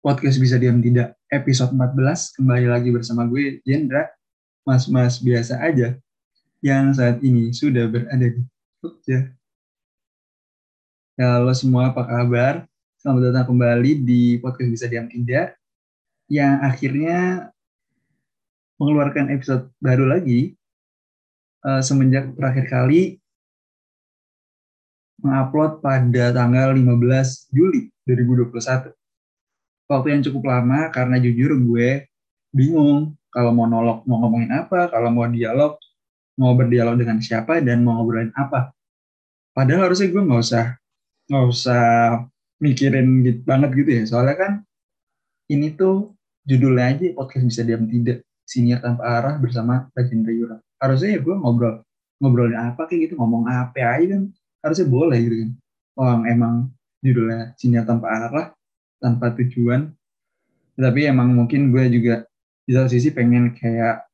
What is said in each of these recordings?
podcast bisa diam tidak episode 14 kembali lagi bersama gue Jendra mas-mas biasa aja yang saat ini sudah berada di Jogja. Halo semua apa kabar? Selamat datang kembali di podcast bisa diam tidak yang akhirnya mengeluarkan episode baru lagi uh, semenjak terakhir kali mengupload pada tanggal 15 Juli 2021 waktu yang cukup lama karena jujur gue bingung kalau mau nolok mau ngomongin apa, kalau mau dialog mau berdialog dengan siapa dan mau ngobrolin apa. Padahal harusnya gue nggak usah nggak usah mikirin gitu, banget gitu ya. Soalnya kan ini tuh judulnya aja podcast bisa diam tidak siniar tanpa arah bersama Rajendra Yura. Harusnya ya gue ngobrol ngobrolin apa kayak gitu ngomong apa aja kan harusnya boleh gitu kan. Oh emang judulnya siniar tanpa arah tanpa tujuan. Tapi emang mungkin gue juga di satu sisi pengen kayak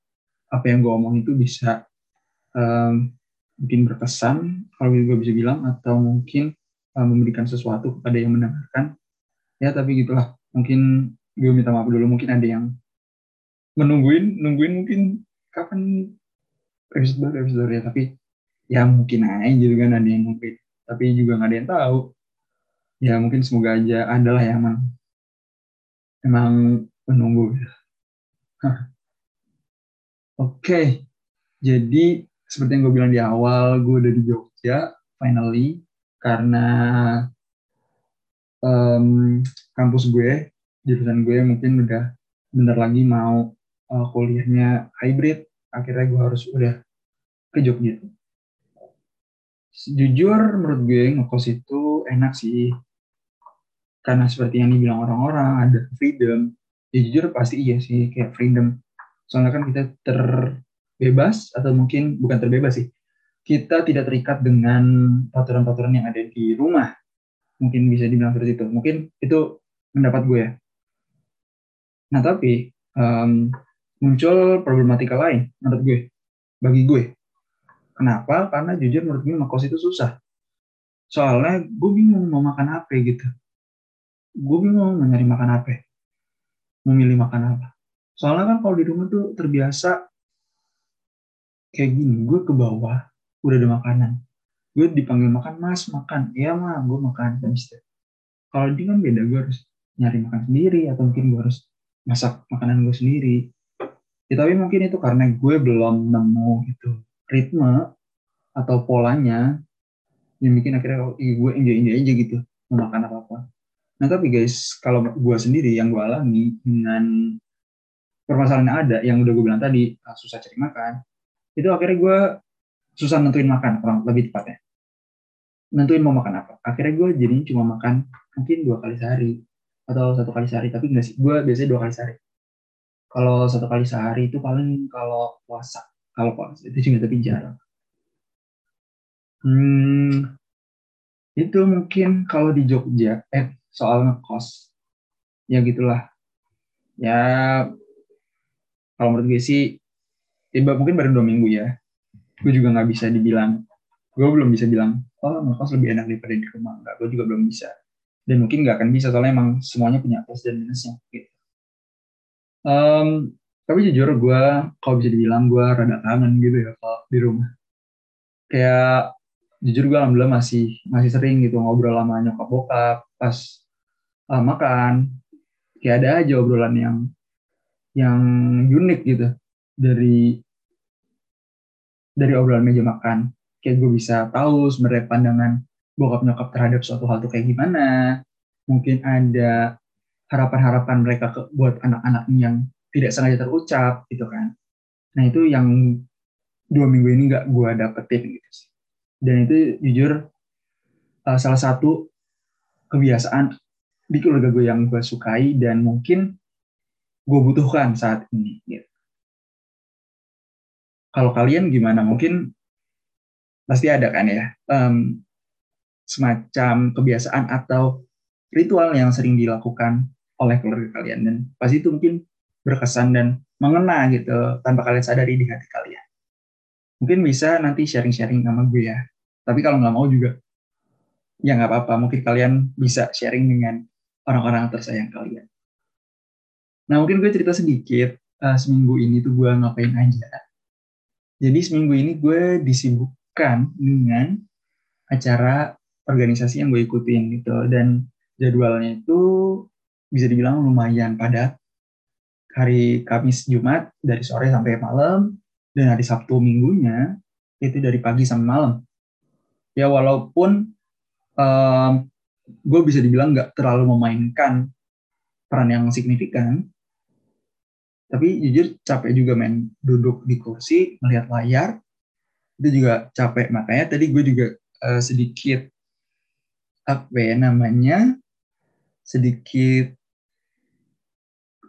apa yang gue omong itu bisa um, mungkin berkesan kalau gue bisa bilang atau mungkin um, memberikan sesuatu kepada yang mendengarkan. Ya tapi gitulah. Mungkin gue minta maaf dulu. Mungkin ada yang menungguin nungguin mungkin kapan episode baru episode ya. Tapi ya mungkin aja gitu kan ada yang nungguin. Tapi juga nggak ada yang tahu ya mungkin semoga aja adalah yang emang emang menunggu Oke, okay. jadi seperti yang gue bilang di awal, gue udah di Jogja finally karena um, kampus gue, jurusan gue mungkin udah bentar lagi mau uh, kuliahnya hybrid, akhirnya gue harus udah ke Jogja. Jujur menurut gue ngekos itu enak sih, karena seperti yang dibilang orang-orang ada freedom. Ya jujur pasti iya sih kayak freedom. Soalnya kan kita terbebas atau mungkin bukan terbebas sih. Kita tidak terikat dengan peraturan-peraturan yang ada di rumah. Mungkin bisa dibilang seperti itu. Mungkin itu pendapat gue ya. Nah tapi um, muncul problematika lain menurut gue. Bagi gue. Kenapa? Karena jujur menurut gue ngekos itu susah soalnya gue bingung mau makan apa gitu. Gue bingung mau nyari makan apa. Ya. memilih makan apa. Soalnya kan kalau di rumah tuh terbiasa kayak gini gue ke bawah udah ada makanan. Gue dipanggil makan mas makan. Iya mah gue makan. Kan kalau di kan beda gue harus nyari makan sendiri atau mungkin gue harus masak makanan gue sendiri. Ya tapi mungkin itu karena gue belum nemu gitu ritme atau polanya yang bikin akhirnya gue enjoy enjoy aja gitu mau makan apa apa Nah tapi guys, kalau gue sendiri yang gue alami dengan permasalahan yang ada, yang udah gue bilang tadi, ah, susah cari makan, itu akhirnya gue susah nentuin makan, kurang lebih tepatnya. Nentuin mau makan apa. Akhirnya gue jadinya cuma makan mungkin dua kali sehari, atau satu kali sehari, tapi enggak sih, gue biasanya dua kali sehari. Kalau satu kali sehari itu paling kalau puasa, kalau puasa itu juga tapi jarang. Hmm, itu mungkin kalau di Jogja, eh soal ngekos. Ya gitulah. Ya kalau menurut gue sih tiba ya mungkin baru dua minggu ya. Gue juga nggak bisa dibilang gue belum bisa bilang oh ngekos lebih enak daripada di rumah. Nggak gue juga belum bisa. Dan mungkin nggak akan bisa soalnya emang semuanya punya plus dan minusnya gitu. Um, tapi jujur gue kalau bisa dibilang gue rada kangen gitu ya kalau di rumah. Kayak jujur gue alhamdulillah masih masih sering gitu ngobrol sama nyokap bokap pas uh, makan. Kayak ada aja obrolan yang yang unik gitu dari dari obrolan meja makan. Kayak gue bisa tahu sebenarnya pandangan bokap nyokap terhadap suatu hal tuh kayak gimana. Mungkin ada harapan-harapan mereka ke, buat anak-anak yang tidak sengaja terucap gitu kan. Nah itu yang dua minggu ini nggak gue dapetin gitu sih dan itu jujur uh, salah satu kebiasaan di keluarga gue yang gue sukai dan mungkin gue butuhkan saat ini. Gitu. Kalau kalian gimana? Mungkin pasti ada kan ya um, semacam kebiasaan atau ritual yang sering dilakukan oleh keluarga kalian dan pasti itu mungkin berkesan dan mengena gitu tanpa kalian sadari di hati kalian. Mungkin bisa nanti sharing-sharing sama gue ya. Tapi kalau nggak mau juga ya nggak apa-apa. Mungkin kalian bisa sharing dengan orang-orang tersayang kalian. Nah mungkin gue cerita sedikit uh, seminggu ini tuh gue ngapain aja. Jadi seminggu ini gue disibukkan dengan acara organisasi yang gue ikutin gitu dan jadwalnya itu bisa dibilang lumayan padat. Hari Kamis Jumat dari sore sampai malam dan hari Sabtu minggunya itu dari pagi sampai malam. Ya walaupun um, gue bisa dibilang nggak terlalu memainkan peran yang signifikan, tapi jujur capek juga men. Duduk di kursi melihat layar itu juga capek. Makanya tadi gue juga uh, sedikit apa ya namanya sedikit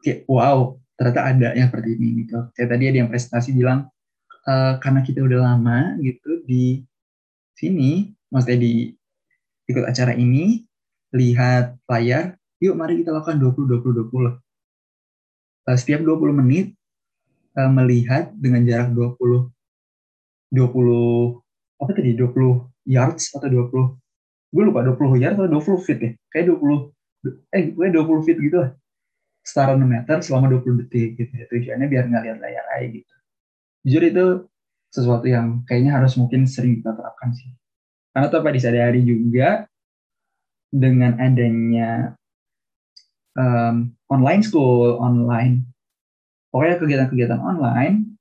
kayak wow ternyata ada yang seperti ini gitu. Kayak tadi ada yang presentasi bilang uh, karena kita udah lama gitu di sini maksudnya di ikut acara ini lihat layar yuk mari kita lakukan 20 20 20 uh, setiap 20 menit uh, melihat dengan jarak 20 20 apa tadi 20 yards atau 20 gue lupa 20 yards atau 20 feet ya? Kayak 20 eh gue 20 feet gitu lah. Setara 6 meter selama 20 detik gitu ya tujuannya biar nggak lihat layar aja gitu jujur itu sesuatu yang kayaknya harus mungkin sering kita terapkan sih karena tuh di sehari-hari juga dengan adanya um, online school, online, pokoknya kegiatan-kegiatan online,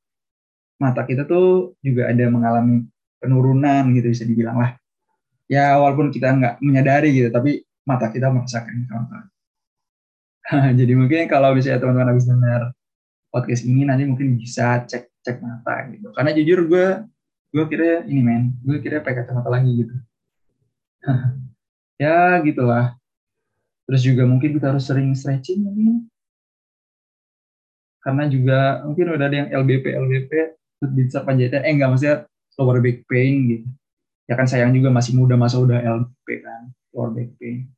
mata kita tuh juga ada mengalami penurunan gitu bisa dibilang lah. Ya walaupun kita nggak menyadari gitu, tapi mata kita merasakan kawan-kawan. Jadi mungkin kalau misalnya teman-teman habis dengar podcast ini nanti mungkin bisa cek cek mata gitu. Karena jujur gue gue kira ini men, gue kira pakai kacamata lagi gitu. ya gitulah Terus juga mungkin kita harus sering stretching mungkin. Karena juga mungkin udah ada yang LBP, LBP, bisa panjatan, eh enggak maksudnya lower back pain gitu. Ya kan sayang juga masih muda masa udah LBP kan, lower back pain.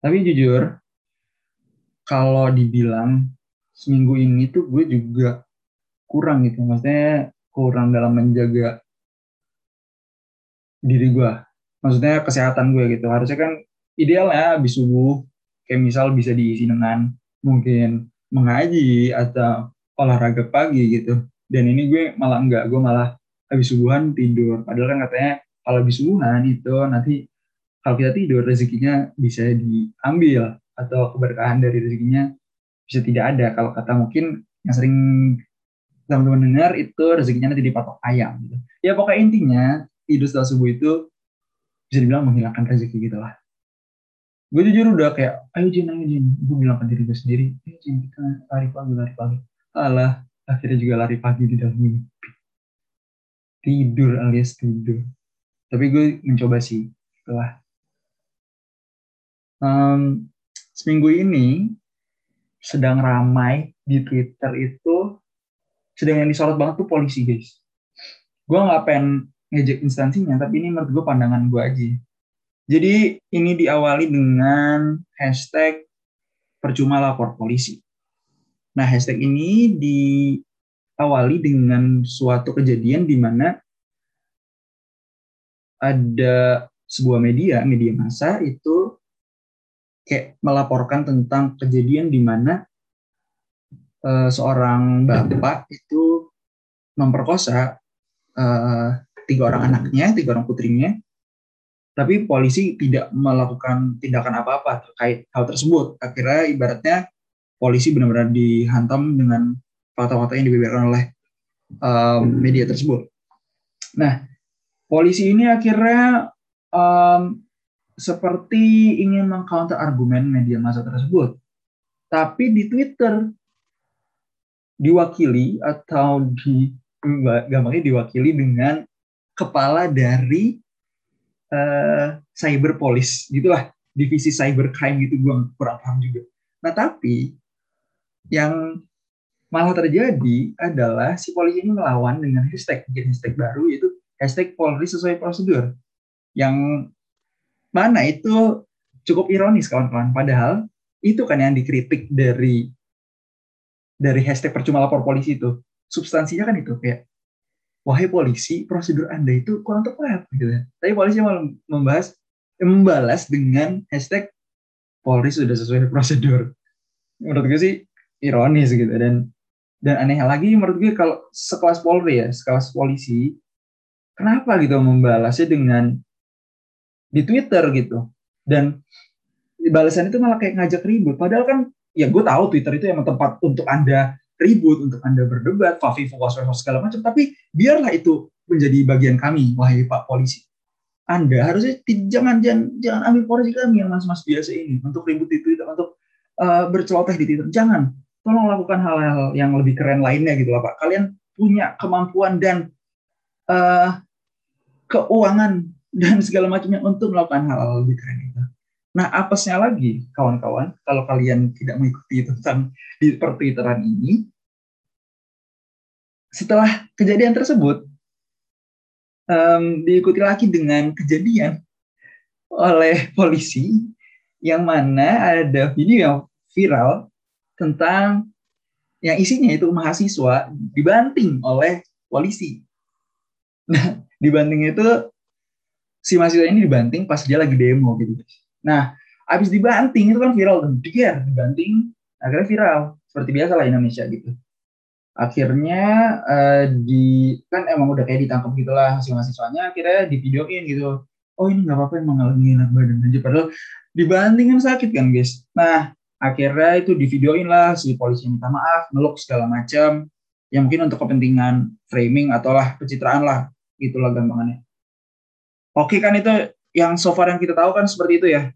Tapi jujur, kalau dibilang seminggu ini tuh gue juga kurang gitu. Maksudnya kurang dalam menjaga diri gue. Maksudnya kesehatan gue gitu. Harusnya kan idealnya habis subuh kayak misal bisa diisi dengan mungkin mengaji atau olahraga pagi gitu dan ini gue malah enggak gue malah habis subuhan tidur padahal kan katanya kalau habis subuhan itu nanti kalau kita tidur rezekinya bisa diambil atau keberkahan dari rezekinya bisa tidak ada kalau kata mungkin yang sering teman-teman dengar itu rezekinya nanti dipatok ayam gitu. Ya pokoknya intinya tidur setelah subuh itu bisa dibilang menghilangkan rezeki gitu lah. Gue jujur udah kayak ayo Jin ayo Jin. Gue bilang ke diri gue sendiri. Ayo Jin kita lari pagi lari pagi. Alah akhirnya juga lari pagi di dalam mimpi. Tidur alias tidur. Tapi gue mencoba sih setelah um, seminggu ini sedang ramai di Twitter itu sedang yang disorot banget tuh polisi guys gue nggak pengen ngejek instansinya tapi ini menurut gue pandangan gue aja jadi ini diawali dengan hashtag percuma lapor polisi. Nah hashtag ini diawali dengan suatu kejadian di mana ada sebuah media, media massa itu kayak melaporkan tentang kejadian di mana uh, seorang bapak itu memperkosa uh, tiga orang anaknya, tiga orang putrinya, tapi polisi tidak melakukan tindakan apa-apa terkait hal tersebut. Akhirnya ibaratnya polisi benar-benar dihantam dengan fakta-fakta yang dibeberkan oleh um, media tersebut. Nah, polisi ini akhirnya um, seperti ingin mengcounter argumen media massa tersebut. Tapi di Twitter diwakili atau di gampangnya diwakili dengan kepala dari uh, cyber police. Gitulah divisi cyber crime gitu gue kurang paham juga. Nah tapi yang malah terjadi adalah si polisi ini melawan dengan hashtag bikin hashtag baru yaitu hashtag Polri sesuai prosedur. Yang mana itu cukup ironis kawan-kawan. Padahal itu kan yang dikritik dari dari hashtag percuma lapor polisi itu substansinya kan itu kayak wahai polisi, prosedur Anda itu kurang tepat gitu ya. Tapi polisi malah membahas membalas dengan hashtag Polri sudah sesuai prosedur. menurut gue sih ironis gitu dan dan aneh lagi menurut gue kalau sekelas Polri ya sekelas polisi kenapa gitu membalasnya dengan di Twitter gitu dan balasan itu malah kayak ngajak ribut padahal kan ya gue tahu Twitter itu emang tempat untuk anda ribut untuk anda berdebat fafi was segala macam. Tapi biarlah itu menjadi bagian kami wahai Pak polisi. Anda harusnya jangan jangan jangan ambil porsi kami yang mas-mas biasa ini untuk ribut di Twitter untuk uh, berceloteh di Twitter. Jangan. Tolong lakukan hal-hal yang lebih keren lainnya gitu lah Pak. Kalian punya kemampuan dan uh, keuangan dan segala macamnya untuk melakukan hal-hal lebih keren itu. Nah, apesnya lagi, kawan-kawan, kalau kalian tidak mengikuti tentang di pertwitteran ini, setelah kejadian tersebut, um, diikuti lagi dengan kejadian oleh polisi yang mana ada video yang viral tentang yang isinya itu mahasiswa dibanting oleh polisi. Nah, dibanting itu si mahasiswa ini dibanting pas dia lagi demo gitu. Nah, abis dibanting itu kan viral kan, dia dibanting akhirnya viral seperti biasa lah Indonesia gitu. Akhirnya uh, di kan emang udah kayak ditangkap gitulah si mahasiswanya akhirnya divideoin gitu. Oh ini nggak apa-apa emang mengalami enak badan aja padahal dibanting kan sakit kan guys. Nah akhirnya itu divideoin lah si polisi minta maaf, meluk segala macam. yang mungkin untuk kepentingan framing atau lah pencitraan lah itulah gampangannya. Oke kan itu yang so far yang kita tahu kan seperti itu ya.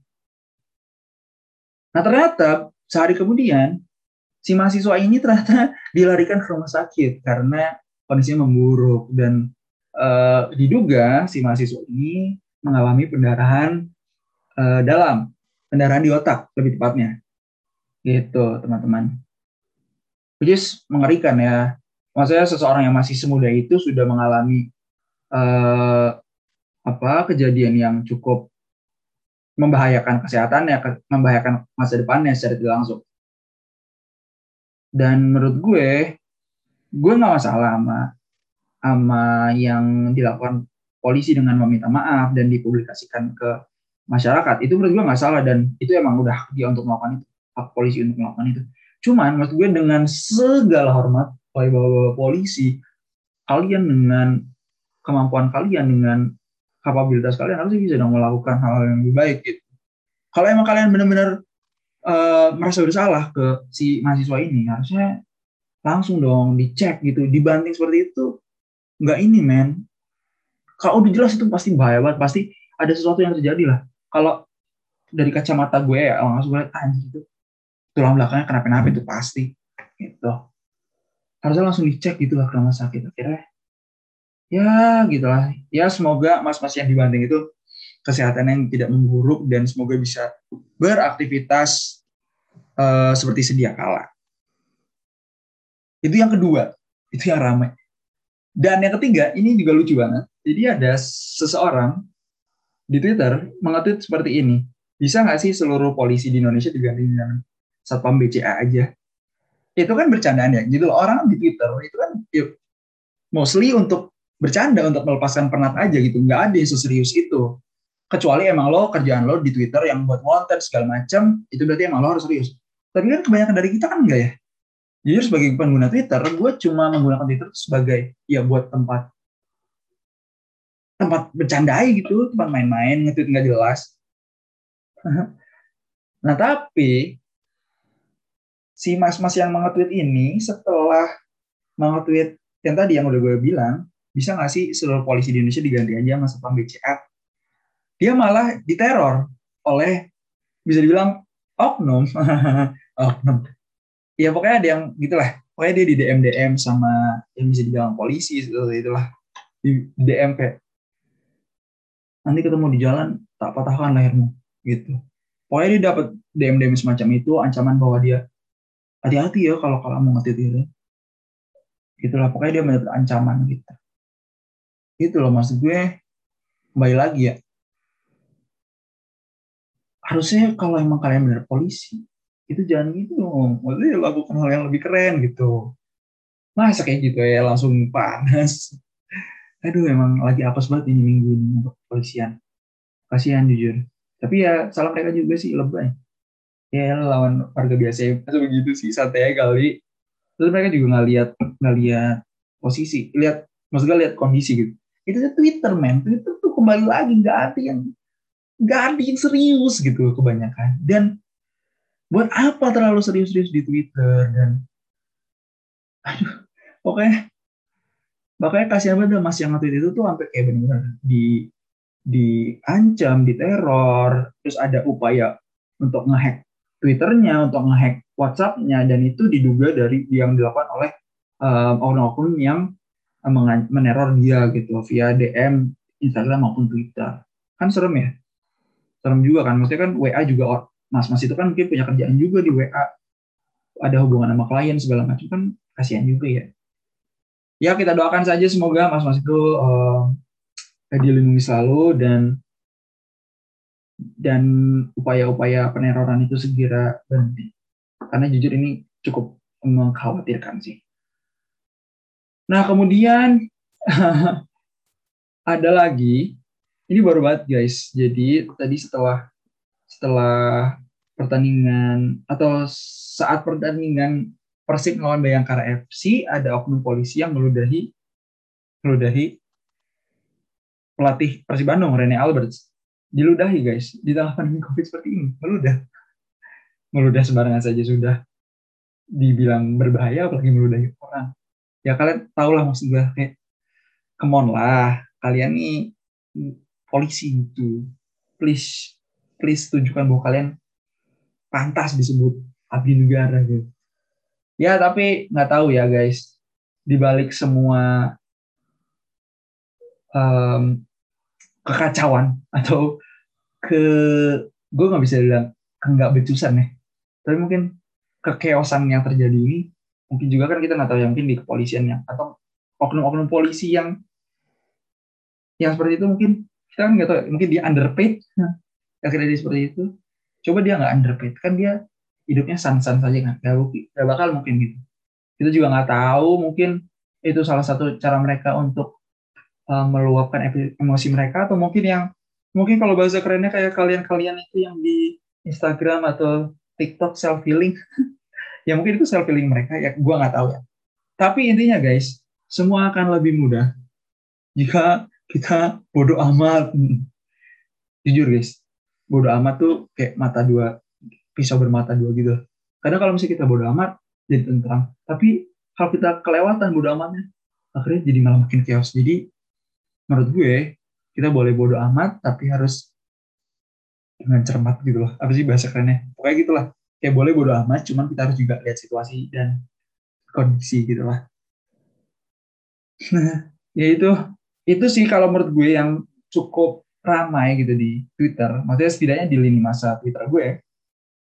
Nah ternyata sehari kemudian si mahasiswa ini ternyata dilarikan ke rumah sakit karena kondisinya memburuk dan uh, diduga si mahasiswa ini mengalami pendarahan uh, dalam, pendarahan di otak lebih tepatnya. Gitu teman-teman. Which is mengerikan ya. Maksudnya seseorang yang masih semuda itu sudah mengalami uh, apa kejadian yang cukup membahayakan kesehatannya, membahayakan masa depannya secara tidak langsung. Dan menurut gue, gue nggak masalah sama sama yang dilakukan polisi dengan meminta maaf dan dipublikasikan ke masyarakat. Itu menurut gue nggak salah dan itu emang udah dia untuk melakukan itu, hak polisi untuk melakukan itu. Cuman menurut gue dengan segala hormat, bapak-bapak polisi, kalian dengan kemampuan kalian dengan kapabilitas kalian harusnya bisa dong melakukan hal-hal yang lebih baik gitu. Kalau emang kalian benar-benar uh, merasa bersalah ke si mahasiswa ini, harusnya langsung dong dicek gitu. Dibanding seperti itu, nggak ini men. Kalau udah jelas itu pasti bahaya banget, pasti ada sesuatu yang terjadi lah. Kalau dari kacamata gue ya, langsung gue lihat anjir itu tulang belakangnya kenapa-napa itu pasti gitu. Harusnya langsung dicek gitu lah ke rumah sakit. Akhirnya ya gitulah. Ya semoga mas-mas yang dibanting itu kesehatan yang tidak memburuk dan semoga bisa beraktivitas uh, seperti sedia kala. Itu yang kedua. Itu yang ramai. Dan yang ketiga ini juga lucu banget. Jadi ada seseorang di Twitter mengetweet seperti ini. Bisa nggak sih seluruh polisi di Indonesia diganti dengan satpam BCA aja? Itu kan bercandaan ya. Gitu loh. Orang di Twitter itu kan yuk, mostly untuk bercanda untuk melepaskan penat aja gitu. Nggak ada yang seserius itu. Kecuali emang lo kerjaan lo di Twitter yang buat konten segala macam itu berarti emang lo harus serius. Tapi kan kebanyakan dari kita kan enggak ya? Jujur sebagai pengguna Twitter gue cuma menggunakan Twitter sebagai ya buat tempat tempat bercanda gitu tempat main-main ngetweet nggak jelas. Nah tapi si mas-mas yang mengetweet ini setelah mengetweet yang tadi yang udah gue bilang bisa nggak sih seluruh polisi di Indonesia diganti aja sama satpam BCA dia malah diteror oleh bisa dibilang oknum. Oknum. Ya pokoknya ada yang gitulah. Pokoknya dia di DM DM sama yang bisa dibilang polisi itu itulah. Di DM kayak nanti ketemu di jalan tak patahkan lehermu gitu. Pokoknya dia dapat DM DM semacam itu ancaman bahwa dia hati-hati ya kalau kalau mau ngetit itu gitulah. Pokoknya dia mendapat ancaman gitu itu loh maksud gue kembali lagi ya. Harusnya kalau emang kalian benar polisi itu jangan gitu dong. Maksudnya lakukan hal yang lebih keren gitu. Masa kayak gitu ya langsung panas. Aduh emang lagi apa banget ini minggu ini untuk polisian kasihan jujur. Tapi ya salam mereka juga sih lebay. Ya lawan warga biasa ya. Begitu sih santai kali. Terus mereka juga nggak lihat nggak lihat posisi. Lihat maksudnya lihat kondisi gitu itu Twitter men. Twitter tuh kembali lagi nggak ada yang nggak ada yang serius gitu kebanyakan. Dan buat apa terlalu serius-serius di Twitter? Dan aduh pokoknya makanya kasihan banget mas yang nge-tweet itu tuh sampai kayak benar di diancam, diteror, terus ada upaya untuk ngehack Twitternya, untuk ngehack WhatsAppnya, dan itu diduga dari yang dilakukan oleh oknum-oknum yang um, meneror dia gitu via DM Instagram maupun Twitter. Kan serem ya? Serem juga kan, maksudnya kan WA juga mas-mas itu kan mungkin punya kerjaan juga di WA, ada hubungan sama klien segala macam kan kasihan juga ya ya kita doakan saja semoga mas-mas itu uh, dilindungi selalu dan dan upaya-upaya peneroran itu segera berhenti. Karena jujur ini cukup mengkhawatirkan sih. Nah kemudian ada lagi, ini baru banget guys. Jadi tadi setelah setelah pertandingan atau saat pertandingan Persib melawan Bayangkara FC ada oknum polisi yang meludahi meludahi pelatih Persib Bandung Rene Alberts. Diludahi guys. Di tengah pandemi covid seperti ini. Meludah. Meludah sembarangan saja sudah dibilang berbahaya apalagi meludahi orang ya kalian tau lah maksud gue kayak come on lah kalian nih polisi itu please please tunjukkan bahwa kalian pantas disebut abdi negara gitu. Ya tapi nggak tahu ya guys. Di balik semua um, kekacauan atau ke gue nggak bisa bilang nggak becusan ya. Tapi mungkin kekeosan yang terjadi ini mungkin juga kan kita nggak tahu ya mungkin di kepolisian yang atau oknum-oknum polisi yang yang seperti itu mungkin. Kita kan nggak tahu mungkin dia underpaid. Nah, akhirnya dia seperti itu. Coba dia nggak underpaid kan dia hidupnya san-san saja kan gak, gak bakal mungkin gitu. Kita juga nggak tahu mungkin itu salah satu cara mereka untuk uh, meluapkan emosi mereka atau mungkin yang mungkin kalau bahasa kerennya kayak kalian-kalian itu yang di Instagram atau TikTok self healing ya mungkin itu self healing mereka ya gue nggak tahu ya tapi intinya guys semua akan lebih mudah jika kita bodoh amat jujur guys bodoh amat tuh kayak mata dua pisau bermata dua gitu. Kadang kalau misalnya kita bodoh amat jadi tentram, tapi kalau kita kelewatan bodoh amatnya, akhirnya jadi malah makin chaos. Jadi menurut gue kita boleh bodoh amat tapi harus dengan cermat gitu loh. Apa sih bahasa kerennya? Pokoknya gitulah. Kayak boleh bodoh amat, cuman kita harus juga lihat situasi dan kondisi gitu lah. Nah, ya itu itu sih kalau menurut gue yang cukup ramai gitu di Twitter. Maksudnya setidaknya di lini masa Twitter gue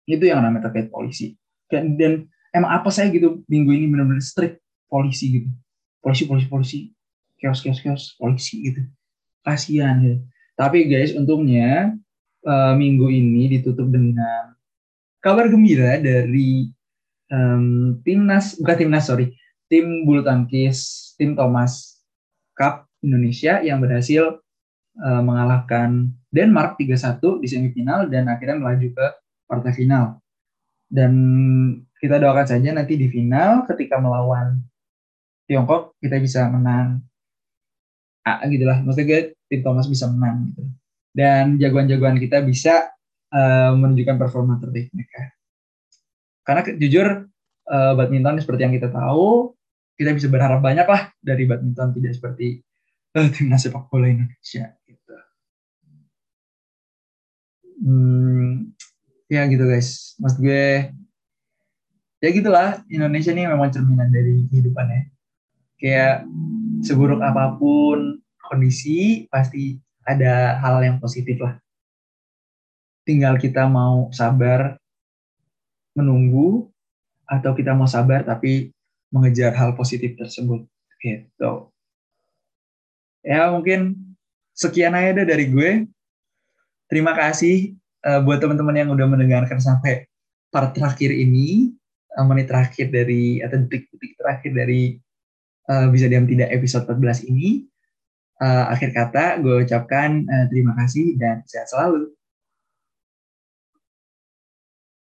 itu yang namanya terkait polisi. Dan, dan emang apa saya gitu minggu ini benar-benar strict polisi gitu. Polisi polisi polisi. Chaos chaos chaos. Polisi gitu. Kasihan gitu tapi guys untungnya uh, minggu ini ditutup dengan kabar gembira dari um, timnas bukan timnas sorry tim bulu tangkis tim Thomas Cup Indonesia yang berhasil uh, mengalahkan Denmark 3-1 di semifinal dan akhirnya melaju ke partai final. Dan kita doakan saja nanti di final ketika melawan Tiongkok kita bisa menang. Ah, gitulah, maksudnya tim Thomas bisa menang gitu. Dan jagoan-jagoan kita bisa uh, menunjukkan performa terbaik mereka. Karena jujur uh, badminton seperti yang kita tahu, kita bisa berharap banyak lah dari badminton tidak seperti uh, timnas sepak bola Indonesia. Gitu. Hmm, ya gitu guys mas gue ya gitulah Indonesia ini memang cerminan dari kehidupannya kayak seburuk apa pun kondisi pasti ada hal yang positif lah tinggal kita mau sabar menunggu atau kita mau sabar tapi mengejar hal positif tersebut. Gitu. Ya mungkin sekian aja dari gue. Terima kasih uh, buat teman-teman yang udah mendengarkan sampai part terakhir ini, uh, menit terakhir dari atau detik-detik terakhir dari uh, bisa diam tidak episode 14 ini, uh, akhir kata gue ucapkan uh, terima kasih dan sehat selalu.